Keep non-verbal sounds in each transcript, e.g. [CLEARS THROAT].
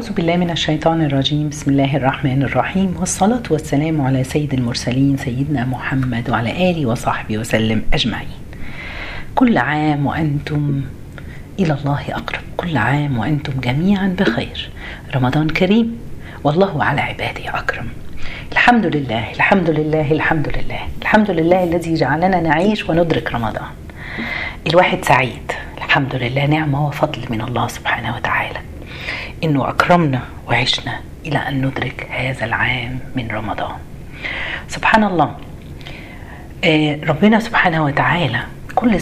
أعوذ بالله من الشيطان الرجيم. بسم الله الرحمن الرحيم. والصلاة والسلام على سيد المرسلين سيدنا محمد وعلى آله وصحبه وسلم أجمعين. كل عام وأنتم إلى الله أقرب. كل عام وأنتم جميعا بخير. رمضان كريم. والله على عباده أكرم. الحمد لله الحمد لله الحمد لله. الحمد لله الذي جعلنا نعيش وندرك رمضان. الواحد سعيد. الحمد لله نعمة وفضل من الله سبحانه وتعالى. إنه أكرمنا وعشنا إلى أن ندرك هذا العام من رمضان. سبحان الله. آه، ربنا سبحانه وتعالى كل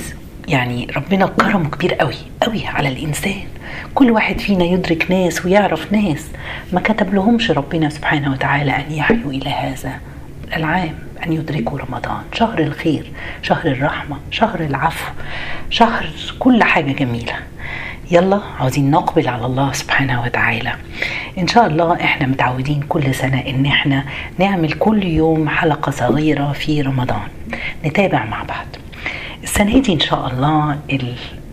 يعني ربنا كرمه كبير قوي قوي على الإنسان. كل واحد فينا يدرك ناس ويعرف ناس. ما كتب لهمش ربنا سبحانه وتعالى أن يحيوا إلى هذا العام أن يدركوا رمضان. شهر الخير شهر الرحمة شهر العفو شهر كل حاجة جميلة. يلا عاوزين نقبل على الله سبحانه وتعالى. إن شاء الله إحنا متعودين كل سنة إن إحنا نعمل كل يوم حلقة صغيرة في رمضان. نتابع مع بعض. السنة دي إن شاء الله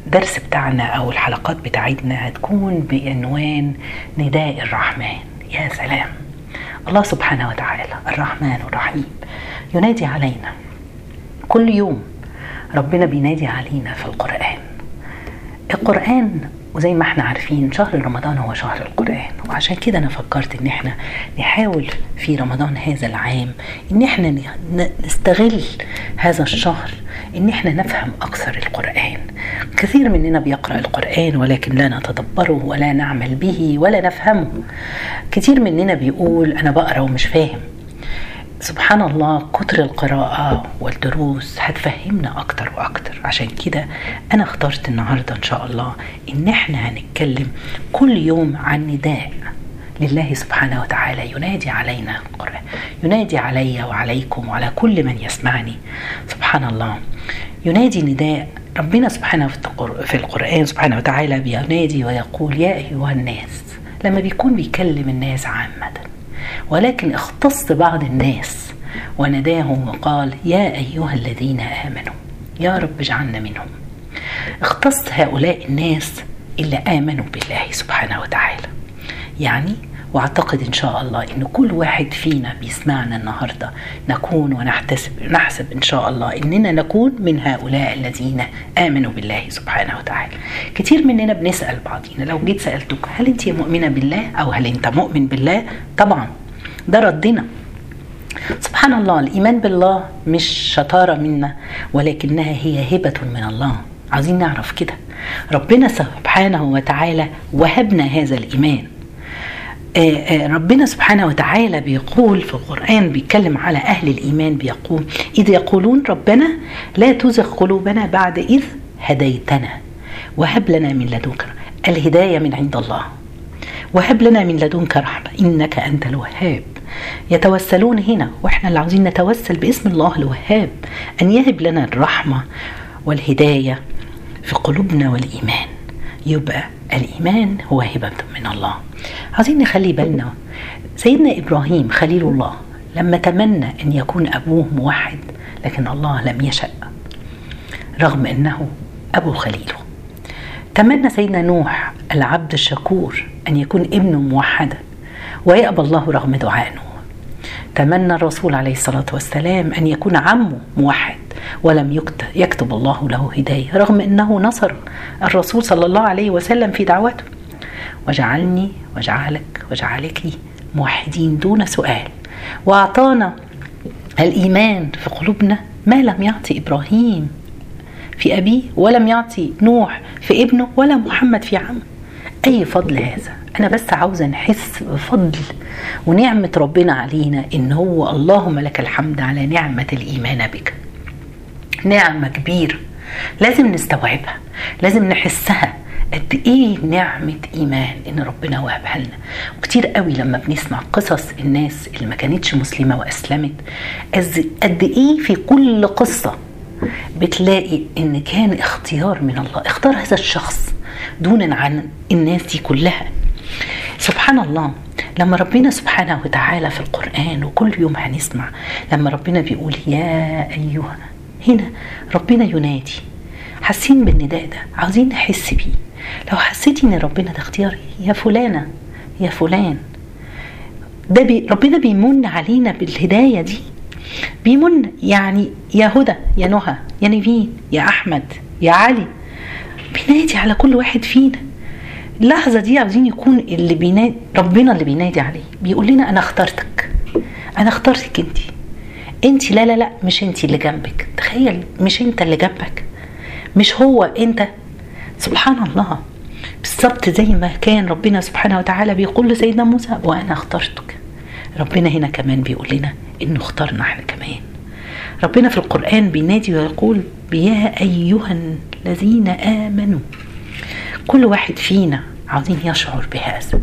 الدرس بتاعنا أو الحلقات بتاعتنا هتكون بعنوان نداء الرحمن. يا سلام. الله سبحانه وتعالى الرحمن الرحيم. ينادي علينا. كل يوم ربنا بينادي علينا في القرآن. القرآن وزي ما إحنا عارفين شهر رمضان هو شهر القرآن وعشان كده أنا فكرت إن إحنا نحاول في رمضان هذا العام إن إحنا نستغل هذا الشهر إن إحنا نفهم أكثر القرآن. كثير مننا بيقرأ القرآن ولكن لا نتدبره ولا نعمل به ولا نفهمه. كتير مننا بيقول أنا بقرأ ومش فاهم. سبحان الله كتر القراءة والدروس هتفهمنا أكتر وأكتر. عشان كده أنا اخترت النهاردة إن شاء الله إن إحنا هنتكلم كل يوم عن نداء لله سبحانه وتعالى. ينادي علينا القرآن ينادي علي وعليكم وعلى كل من يسمعني. سبحان الله ينادي نداء ربنا سبحانه في القر- في القرآن سبحانه وتعالى بينادي ويقول يا أيها الناس. لما بيكون بيكلم الناس عامةً. ولكن اختص بعض الناس وناداهم وقال يا أيها الذين آمنوا يا رب اجعلنا منهم. اختص هؤلاء الناس اللي آمنوا بالله سبحانه وتعالى. يعني وأعتقد إن شاء الله ان كل واحد فينا بيسمعنا النهارده. نكون ونحتسب نحسب إن شاء الله إننا نكون من هؤلاء الذين آمنوا بالله سبحانه وتعالى. كتير مننا بنسأل بعضينا. لو جيت سألتك هل أنت مؤمنة بالله أو هل أنت مؤمن بالله؟ طبعا ده ردنا. سبحان الله الإيمان بالله مش شطارة منا ولكنها هي هبة من الله. عايزين نعرف كده. ربنا سبحانه وتعالى وهبنا هذا الإيمان. ربنا سبحانه وتعالى بيقول في القرآن بيتكلم على أهل الإيمان بيقول إذ يقولون ربنا لا تزغ قلوبنا بعد إذ هديتنا. وهب لنا من لدنك الهداية من عند الله. وهب لنا من لدنك رحمة. إنك أنت الوهاب. يتوسلون هنا. وإحنا اللي عاوزين نتوسل باسم الله الوهاب. أن يهب لنا الرحمة والهداية في قلوبنا والإيمان. يبقى الإيمان هو هبة من الله. عايزين نخلي بالنا سيدنا إبراهيم خليل الله لما تمنى أن يكون أبوه موحد لكن الله لم يشأ رغم أنه أبو خليله. تمنى سيدنا نوح العبد الشكور أن يكون ابنه موحدا ويأبى الله رغم نوح تمنى الرسول عليه الصلاة والسلام أن يكون عمه موحد ولم يكتب, الله له هداية رغم أنه نصر الرسول صلى الله عليه وسلم في دعوته. وجعلني وجعلك وجعلك موحدين دون سؤال. وأعطانا الإيمان في قلوبنا ما لم يعطي إبراهيم في أبيه ولم يعطي نوح في ابنه ولا محمد في عمه. أي فضل هذا؟ أنا بس عاوزة نحس بفضل ونعمة ربنا علينا إن هو اللهم لك الحمد على نعمة الإيمان بك. نعمة كبيرة لازم نستوعبها لازم نحسها قد إيه نعمة إيمان إن ربنا وهبها لنا. وكتير قوي لما بنسمع قصص الناس اللي ما كانتش مسلمة وأسلمت قد إيه في كل قصة بتلاقي إن كان اختيار من الله. اختار هذا الشخص دونا عن الناس دي كلها. سبحان الله. لما ربنا سبحانه وتعالى في القرآن وكل يوم هنسمع لما ربنا بيقول يا أيها هنا ربنا ينادي. حاسين بالنداء ده عاوزين نحس بيه. لو حسيتي إن ربنا ده اختياري يا فلانة يا فلان. ده بي ربنا بيمن علينا بالهداية دي. بيمن يعني يا هدى يا نهى يا نيفين يا أحمد يا علي. بينادي على كل واحد فينا. اللحظة دي عاوزين يكون اللي بينادي ربنا اللي بينادي عليه. بيقول لنا أنا اخترتك. أنا اخترتك انت. انت لا لا لا مش انت اللي جنبك. تخيل مش أنت اللي جنبك. مش هو أنت. سبحان الله. بالظبط زي ما كان ربنا سبحانه وتعالى بيقول لسيدنا موسى وأنا اخترتك. ربنا هنا كمان بيقول لنا إنه اختارنا إحنا كمان. ربنا في القرآن بينادي ويقول يا أيها الذين آمنوا كل واحد فينا عاوزين يشعر بهذا.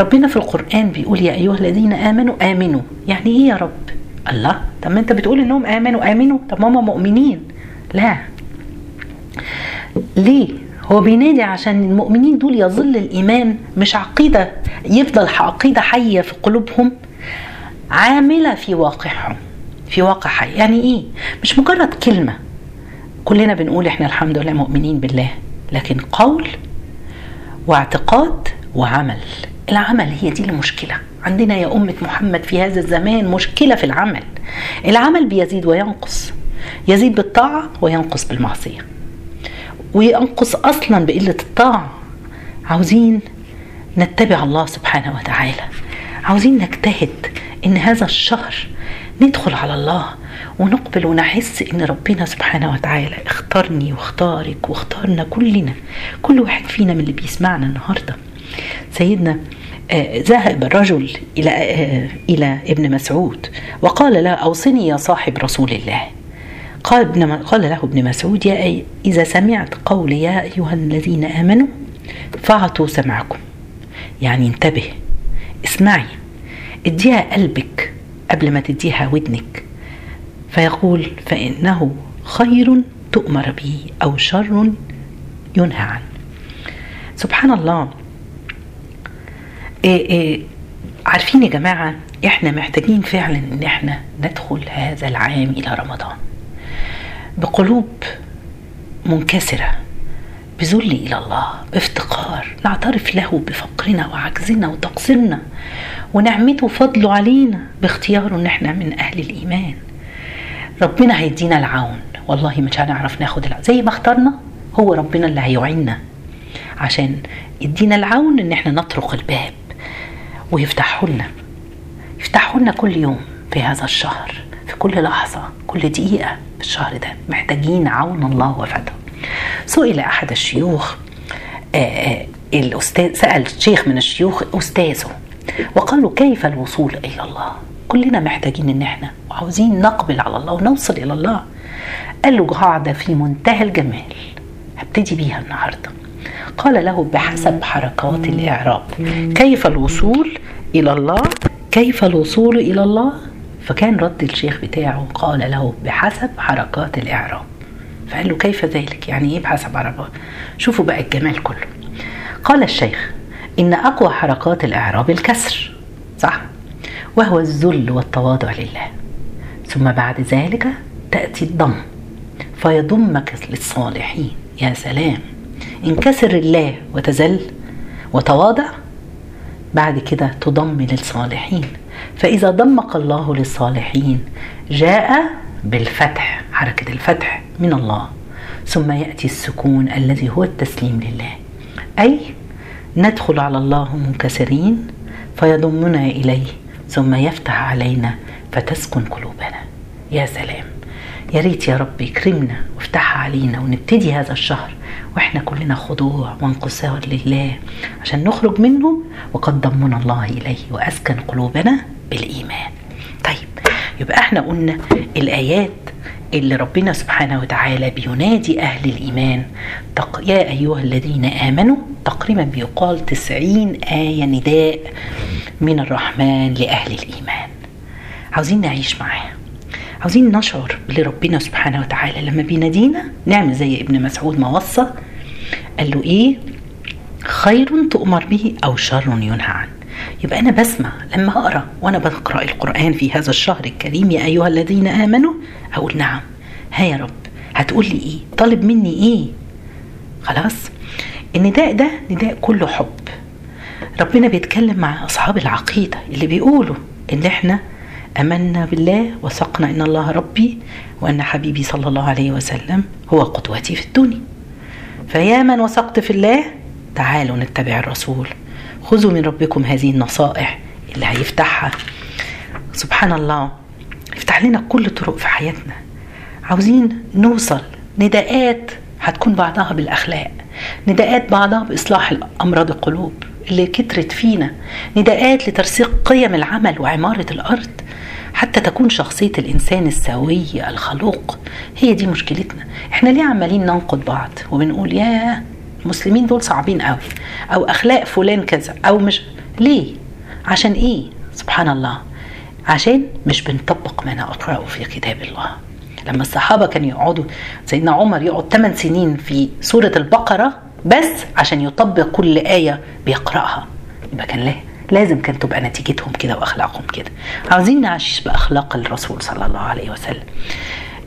ربنا في القرآن بيقول يا أيها الذين آمنوا آمنوا. يعني إيه يا رب؟ الله. طب ما أنت بتقول إنهم آمنوا آمنوا. طب ما هم مؤمنين. لا. ليه؟ هو بينادي عشان المؤمنين دول يظل الإيمان مش عقيدة يفضل عقيدة حية في قلوبهم عاملة في واقعهم في واقع حي. يعني إيه؟ مش مجرد كلمة. كلنا بنقول إحنا الحمد لله مؤمنين بالله لكن قول واعتقاد وعمل. العمل هي دي المشكلة. عندنا يا أمة محمد في هذا الزمان مشكلة في العمل. العمل بيزيد وينقص. يزيد بالطاعة وينقص بالمعصية. وينقص أصلا بقلة الطاعة. عاوزين نتبع الله سبحانه وتعالى. عاوزين نجتهد إن هذا الشهر ندخل على الله ونقبل ونحس إن ربنا سبحانه وتعالى اختارني واختارك واختارنا كلنا. كل واحد فينا من اللي بيسمعنا النهارده. سيدنا آه ذهب الرجل إلى آه إلى ابن مسعود وقال له أوصني يا صاحب رسول الله. قال ابن قال له ابن مسعود يا أي إذا سمعت قول يا أيها الذين آمنوا فاعطوا سمعكم. يعني انتبه اسمعي اديها قلبك قبل ما تديها ودنك. فيقول فإنه خير تؤمر به أو شر ينهى عنه. سبحان الله. إيه إيه عارفين يا جماعة إحنا محتاجين فعلا إن إحنا ندخل هذا العام إلى رمضان. بقلوب منكسرة. بذل إلى الله بافتقار. نعترف له بفقرنا وعجزنا وتقصيرنا ونعمته وفضله علينا باختياره ان إحنا من أهل الإيمان. ربنا هيدينا العون. والله مش هنعرف ناخد العون زي ما اخترنا هو ربنا اللي هيعيننا عشان يدينا العون إن إحنا نطرق الباب ويفتحه لنا. يفتحه لنا كل يوم في هذا الشهر في كل لحظة كل دقيقة في الشهر ده. محتاجين عون الله وفتحه سئل أحد الشيوخ آآ الأستاذ سأل شيخ من الشيوخ أستاذه وقال له كيف الوصول إلى الله؟ كلنا محتاجين إن إحنا وعاوزين نقبل على الله ونوصل إلى الله. قال له قاعدة في منتهى الجمال هبتدي بيها النهارده. قال له بحسب حركات الإعراب كيف الوصول إلى الله؟ كيف الوصول إلى الله؟ فكان رد الشيخ بتاعه قال له بحسب حركات الإعراب. فقال له كيف ذلك؟ يعني إيه بحسب حركات شوفوا بقى الجمال كله. قال الشيخ إن أقوى حركات الإعراب الكسر. صح؟ وهو الذل والتواضع لله. ثم بعد ذلك تأتي الضم. فيضمك للصالحين. يا سلام. انكسر الله وتزل وتواضع. بعد كده تضم للصالحين. فإذا ضمك الله للصالحين جاء بالفتح حركة الفتح من الله. ثم يأتي السكون الذي هو التسليم لله. أي ندخل على الله منكسرين فيضمنا إليه ثم يفتح علينا فتسكن قلوبنا. يا سلام. يا ريت يا رب يكرمنا وافتحها علينا ونبتدي هذا الشهر وإحنا كلنا خضوع وانكسار لله عشان نخرج منه وقد ضمنا الله إليه وأسكن قلوبنا بالإيمان. يبقى إحنا قلنا الآيات اللي ربنا سبحانه وتعالى بينادي أهل الإيمان. يا أيها الذين آمنوا تقريبا بيقال تسعين آية نداء من الرحمن لأهل الإيمان. عاوزين نعيش معاه عاوزين نشعر لربنا سبحانه وتعالى لما بينادينا. نعمل زي ابن مسعود ما وصى قال له إيه؟ خير تؤمر به أو شر ينهى عنه. يبقى أنا بسمع لما أقرأ وأنا بقرأ القرآن في هذا الشهر الكريم يا أيها الذين آمنوا؟ أقول نعم. ها يا رب. هتقول لي إيه؟ طالب مني إيه؟ خلاص. النداء ده نداء كله حب. ربنا بيتكلم مع أصحاب العقيدة اللي بيقولوا إن إحنا آمنا بالله وثقنا إن الله ربي وأن حبيبي صلى الله عليه وسلم هو قدوتي في الدنيا. فيا من وثقت في الله تعالوا نتبع الرسول. خذوا من ربكم هذه النصائح اللي هيفتحها. سبحان الله يفتح لنا كل طرق في حياتنا. عاوزين نوصل نداءات هتكون بعضها بالأخلاق نداءات بعضها بإصلاح امراض القلوب اللي كترت فينا نداءات لترسيخ قيم العمل وعمارة الأرض. حتى تكون شخصية الإنسان السوية الخلوق هي دي مشكلتنا. إحنا ليه عمالين ننقد بعض وبنقول يا المسلمين دول صعبين قوي. أو أخلاق فلان كذا أو مش ليه؟ عشان إيه؟ سبحان الله. عشان مش بنطبق ما نقرأه في كتاب الله. لما الصحابة كانوا يقعدوا سيدنا عمر يقعد 8 سنين في سورة البقرة بس عشان يطبق كل آية بيقرأها. يبقى كان ليه لازم كانت تبقى نتيجتهم كده وأخلاقهم كده. عاوزين نعيش بأخلاق الرسول صلى الله عليه وسلم.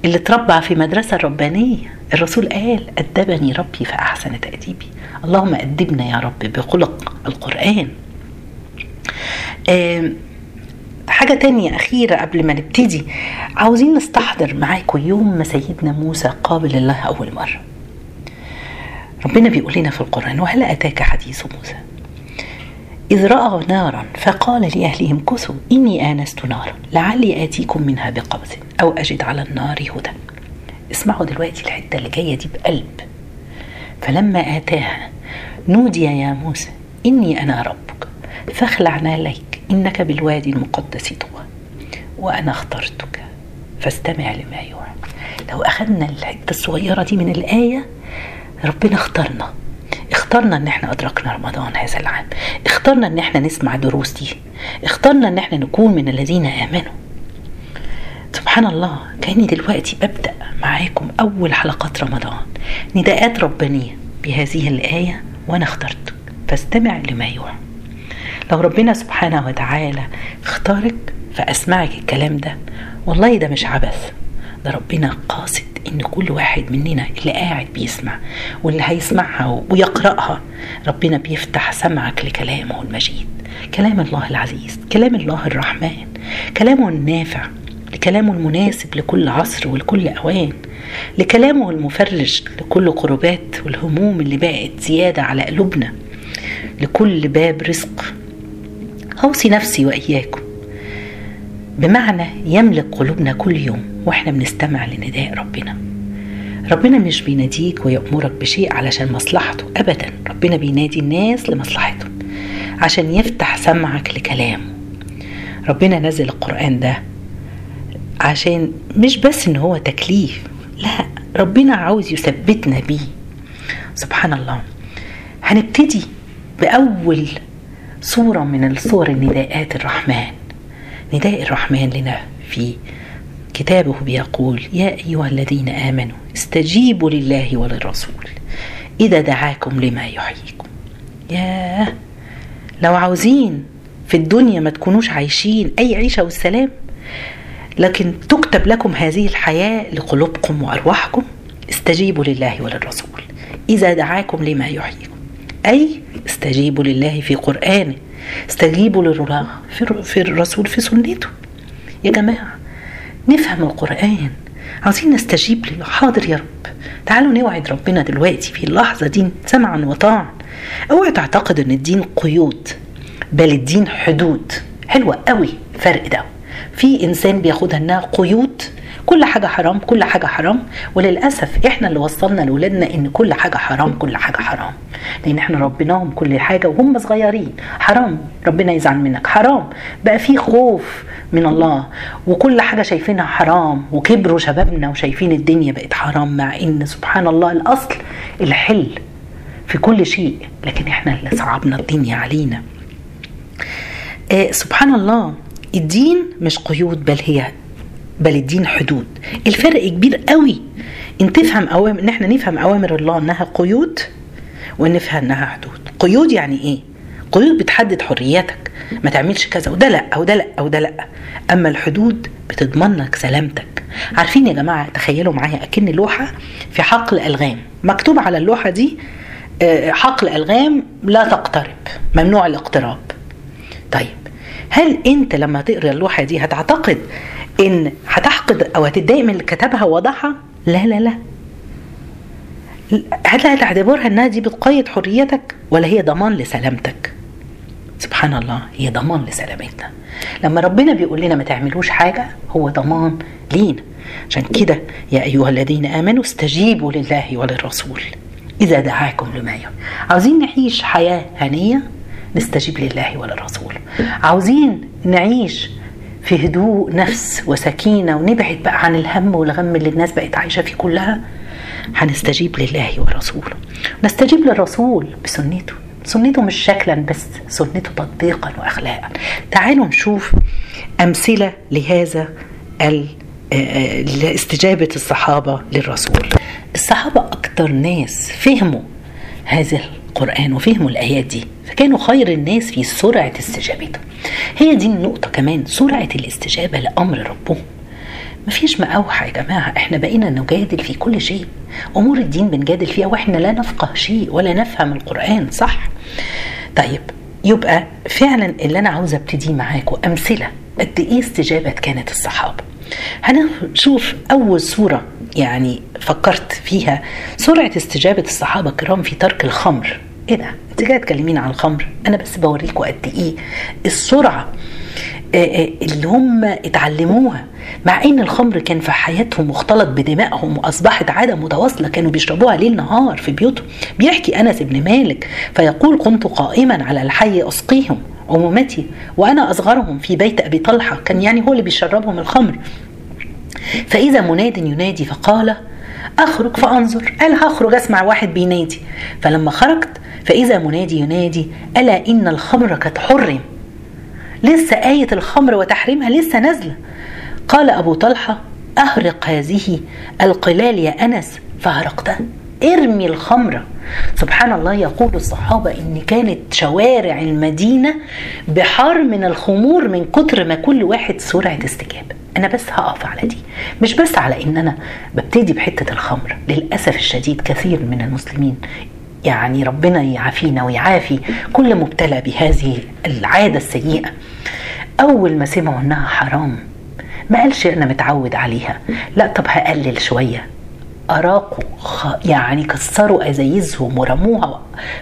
اللي اتربى في مدرسة ربانية. الرسول قال أدبني ربي فأحسن تأديبي. اللهم أدبنا يا رب بخلق القرآن. حاجة تانية أخيرة قبل ما نبتدي. عاوزين نستحضر معاكم يوم ما سيدنا موسى قابل الله أول مرة. ربنا بيقول لنا في القرآن وهل أتاك حديث موسى؟ إذ رأى نارا فقال لأهلهم كثوا إني آنست نارا لعلي آتيكم منها بقبس أو أجد على النار هدى. اسمعوا دلوقتي الحتة اللي جاية دي بقلب. فلما آتاها نودي يا موسى إني أنا ربك فاخلع ناليك إنك بالوادي المقدس طوى وأنا اخترتك فاستمع لما يوحى. لو أخذنا الحتة الصغيرة دي من الآية ربنا اختارنا. اخترنا ان إحنا ادركنا رمضان هذا العام. اخترنا ان إحنا نسمع دروس دي. اخترنا ان إحنا نكون من الذين آمنوا. سبحان الله كأني دلوقتي ببدا معاكم أول حلقات رمضان. نداءات ربانية بهذه الآية وأنا اخترتك فاستمع لما يوحى. لو ربنا سبحانه وتعالى اختارك فأسمعك الكلام ده والله ده مش عبث. ده ربنا قاصد إن كل واحد مننا اللي قاعد بيسمع واللي هيسمعها ويقرأها ربنا بيفتح سمعك لكلامه المجيد. كلام الله العزيز كلام الله الرحمن كلامه النافع لكلامه المناسب لكل عصر ولكل أوان لكلامه المفرج لكل قربات والهموم اللي بقت زيادة على قلوبنا لكل باب رزق. أوصي نفسي وإياكم بمعنى يملك قلوبنا كل يوم وإحنا بنستمع لنداء ربنا. ربنا مش بيناديك ويأمرك بشيء علشان مصلحته أبدا. ربنا بينادي الناس لمصلحتهم عشان يفتح سمعك لكلامه. ربنا نزل القرآن ده عشان مش بس إن هو تكليف لا ربنا عاوز يثبتنا بيه. سبحان الله. هنبتدي بأول صورة من الصور النداءات الرحمن. نداء الرحمن لنا في كتابه بيقول يا أيها الذين آمنوا استجيبوا لله وللرسول. إذا دعاكم لما يحييكم. يا لو عاوزين في الدنيا ما تكونوش عايشين أي عيشة والسلام. لكن تكتب لكم هذه الحياة لقلوبكم وأرواحكم استجيبوا لله وللرسول. إذا دعاكم لما يحييكم. أي استجيبوا لله في قرآنه استجيبوا لله في الرسول في سنته. يا جماعة نفهم القرآن. عاوزين نستجيب له حاضر يا رب. تعالوا نوعد ربنا دلوقتي في اللحظة دي سمعا وطاعا. اوعى تعتقد إن الدين قيود بل الدين حدود. حلوة قوي فرق ده. في إنسان بياخدها إنها قيود كل حاجة حرام كل حاجة حرام. وللأسف إحنا اللي وصلنا لأولادنا إن كل حاجة حرام كل حاجة حرام. لأن إحنا ربيناهم كل حاجة وهم صغيرين. حرام. ربنا يزعل منك. حرام. بقى في خوف من الله. وكل حاجة شايفينها حرام. وكبروا شبابنا وشايفين الدنيا بقت حرام مع إن سبحان الله الأصل الحل في كل شيء. لكن إحنا اللي صعبنا الدنيا علينا. آه سبحان الله. الدين مش قيود بل هي بل الدين حدود. الفرق كبير قوي. إن تفهم اوامر إن إحنا نفهم أوامر الله إنها قيود ونفهم إنها حدود. قيود يعني إيه؟ قيود بتحدد حريتك ما تعملش كذا. وده لأ وده لأ وده لأ. أما الحدود بتضمن لك سلامتك. عارفين يا جماعة تخيلوا معايا أكن لوحة في حقل ألغام. مكتوب على اللوحة دي آه، حقل ألغام لا تقترب. ممنوع الاقتراب. طيب هل أنت لما تقرأ اللوحة دي هتعتقد إن هتحقد أو هتتضايق من اللي كتبها ووضعها؟ لا لا لا. هل هتعتبرها إنها دي بتقيد حريتك ولا هي ضمان لسلامتك؟ سبحان الله هي ضمان لسلامتنا. لما ربنا بيقول لنا ما تعملوش حاجة هو ضمان لينا. عشان كده يا أيها الذين آمنوا استجيبوا لله وللرسول. إذا دعاكم لما يهم عاوزين نعيش حياة هنية؟ نستجيب لله وللرسول. عاوزين نعيش في هدوء نفس وسكينة ونبعد بقى عن الهم والغم اللي الناس بقت عايشة فيه كلها هنستجيب لله ورسوله. نستجيب للرسول بسنته. سنته مش شكلا بس سنته تطبيقا واخلاقا. تعالوا نشوف أمثلة لهذا استجابه الصحابة للرسول. الصحابة أكتر ناس فهموا هذا القرآن وفهموا الآيات دي فكانوا خير الناس في سرعة استجابته هي دي النقطة كمان سرعة الاستجابة لأمر ربهم. مفيش مقاوحة يا جماعة إحنا بقينا نجادل في كل شيء. أمور الدين بنجادل فيها وإحنا لا نفقه شيء ولا نفهم القرآن صح؟ طيب يبقى فعلا اللي أنا عاوزة أبتدي معاكم أمثلة قد إيه استجابة كانت الصحابة. هنشوف أول صورة يعني فكرت فيها. سرعة استجابة الصحابة الكرام في ترك الخمر. إيه ده انت جاية تكلمين عن الخمر؟ أنا بس بوريكم قد إيه السرعة آه، آه، اللي هم اتعلموها. مع ان الخمر كان في حياتهم مختلط بدمائهم واصبحت عادة متواصلة كانوا بيشربوها ليل نهار في بيوتهم. بيحكي أنس بن مالك فيقول كنت قائما على الحي أسقيهم عمومتي وأنا أصغرهم في بيت أبي طلحة. كان يعني هو اللي بيشربهم الخمر. فإذا مناد ينادي فقال أخرج فأنظر. قال هخرج أسمع واحد بينادي. فلما خرجت فإذا منادي ينادي ألا إن الخمر قد حرم؟ لسه آية الخمر وتحريمها لسه نازلة. قال أبو طلحة أهرق هذه القلال يا أنس فهرقتها ارمي الخمرة سبحان الله يقول الصحابة إن كانت شوارع المدينة بحار من الخمور من كتر ما كل واحد سرعة استجابة. أنا بس هقف على دي مش بس على إن أنا ببتدي بحتة الخمر. للأسف الشديد كثير من المسلمين يعني ربنا يعافينا ويعافي كل مبتلى بهذه العادة السيئة. أول ما سمعوا إنها حرام ما قالش أنا متعود عليها. لا طب هقلل شوية. أراقوا يعني كسروا أزايزهم ورموها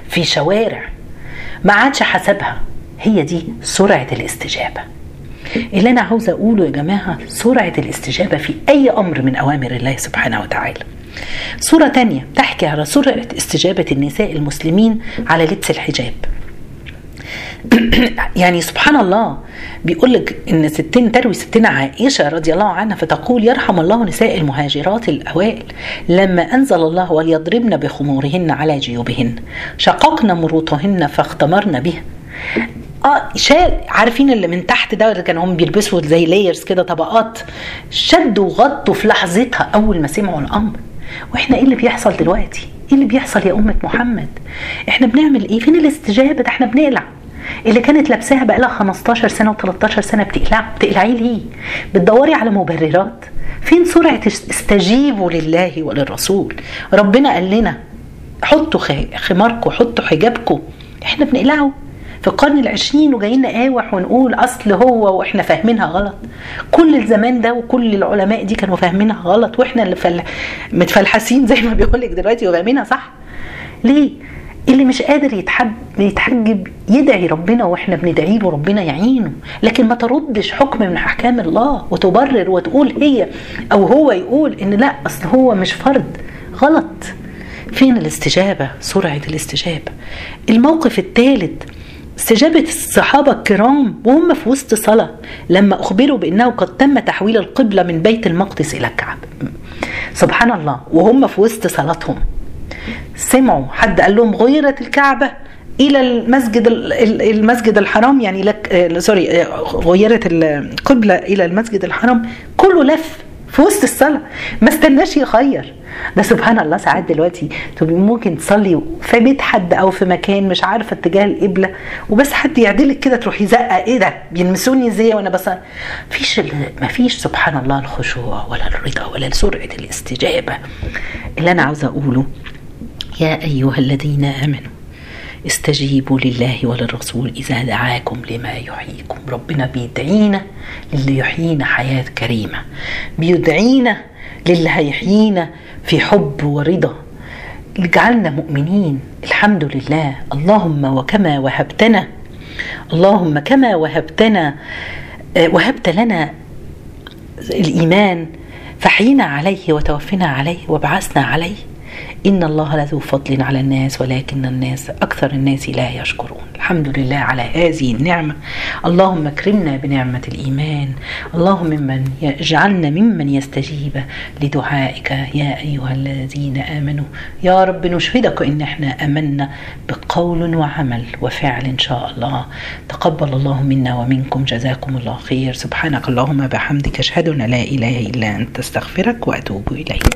في شوارع ما عادش حسبها. هي دي سرعة الاستجابة. اللي أنا عاوزة أقوله يا جماعة سرعة الاستجابة في أي أمر من أوامر الله سبحانه وتعالى. صورة تانية تحكي على سرعة استجابة النساء المسلمين على لبس الحجاب. [CLEARS THROAT] يعني سبحان الله بيقول لك إن ستين تروي ستنا عائشة رضي الله عنها فتقول يرحم الله نساء المهاجرات الاوائل لما أنزل الله وليضربن بخمورهن على جيوبهن شققن مروطهن فاختمرن بها. آه شال عارفين اللي من تحت ده اللي كانوا هم بيلبسوا زي لايرز كده طبقات شدوا وغطوا في لحظتها أول ما سمعوا الأمر. وإحنا إيه اللي بيحصل دلوقتي؟ إيه اللي بيحصل يا أمة محمد؟ إحنا بنعمل إيه؟ فين الاستجابة؟ ده إحنا بنقلع. اللي كانت لابساها بقى لها 15 سنة و13 سنة بتقلع بتقلعيه ليه؟ بتدوري على مبررات. فين سرعة استجيبوا لله وللرسول؟ ربنا قال لنا حطوا خماركم حطوا حجابكم إحنا بنقلعه. في القرن العشرين وجايين نقاوح ونقول أصل هو وإحنا فاهمينها غلط. كل الزمان ده وكل العلماء دي كانوا فاهمينها غلط وإحنا اللي فل... متفلحسين زي ما بيقول لك دلوقتي وفاهمينها صح؟ ليه؟ اللي مش قادر يتحب يتحجب يدعي ربنا وإحنا بندعي له ربنا يعينه. لكن ما تردش حكم من أحكام الله وتبرر وتقول هي أو هو يقول إن لا أصل هو مش فرد. غلط. فين الاستجابة؟ سرعة الاستجابة. الموقف الثالث استجابة الصحابة الكرام وهم في وسط صلاة لما أخبروا بأنه قد تم تحويل القبلة من بيت المقدس إلى الكعبة. سبحان الله وهم في وسط صلاتهم. سمعوا حد قال لهم غيرت الكعبة إلى المسجد المسجد الحرام يعني لك آه، سوري آه، غيرت القبلة إلى المسجد الحرام. كله لف. في وسط الصلاة. ما استناش يخير ده سبحان الله ساعات دلوقتي ممكن تصلي في بيت حد أو في مكان مش عارفة اتجاه القبلة وبس حد يعدلك كده تروحي زقة إيه ده؟ بيلمسوني إزاي وأنا بس مفيش ما فيش سبحان الله الخشوع ولا الرضا ولا سرعة الاستجابة. اللي أنا عاوزة أقوله يا أيها الذين آمنوا استجيبوا لله وللرسول إذا دعاكم لما يحييكم. ربنا بيدعينا للي يحيينا حياة كريمة. بيدعينا للي هيحيينا في حب ورضا. اجعلنا مؤمنين. الحمد لله. اللهم وكما وهبتنا. اللهم كما وهبتنا. وهبت لنا الإيمان. فحينا عليه وتوفنا عليه وبعثنا عليه. إن الله لذو فضل على الناس ولكن الناس أكثر الناس لا يشكرون. الحمد لله على هذه النعمة. اللهم اكرمنا بنعمة الإيمان. اللهم ممن اجعلنا ممن يستجيب لدعائك. يا أيها الذين آمنوا يا رب نشهدك إن إحنا أمنا بقول وعمل وفعل إن شاء الله. تقبل الله منا ومنكم. جزاكم الله خير. سبحانك اللهم بحمدك أشهد أن لا إله إلا أنت. أستغفرك وأتوب إليك.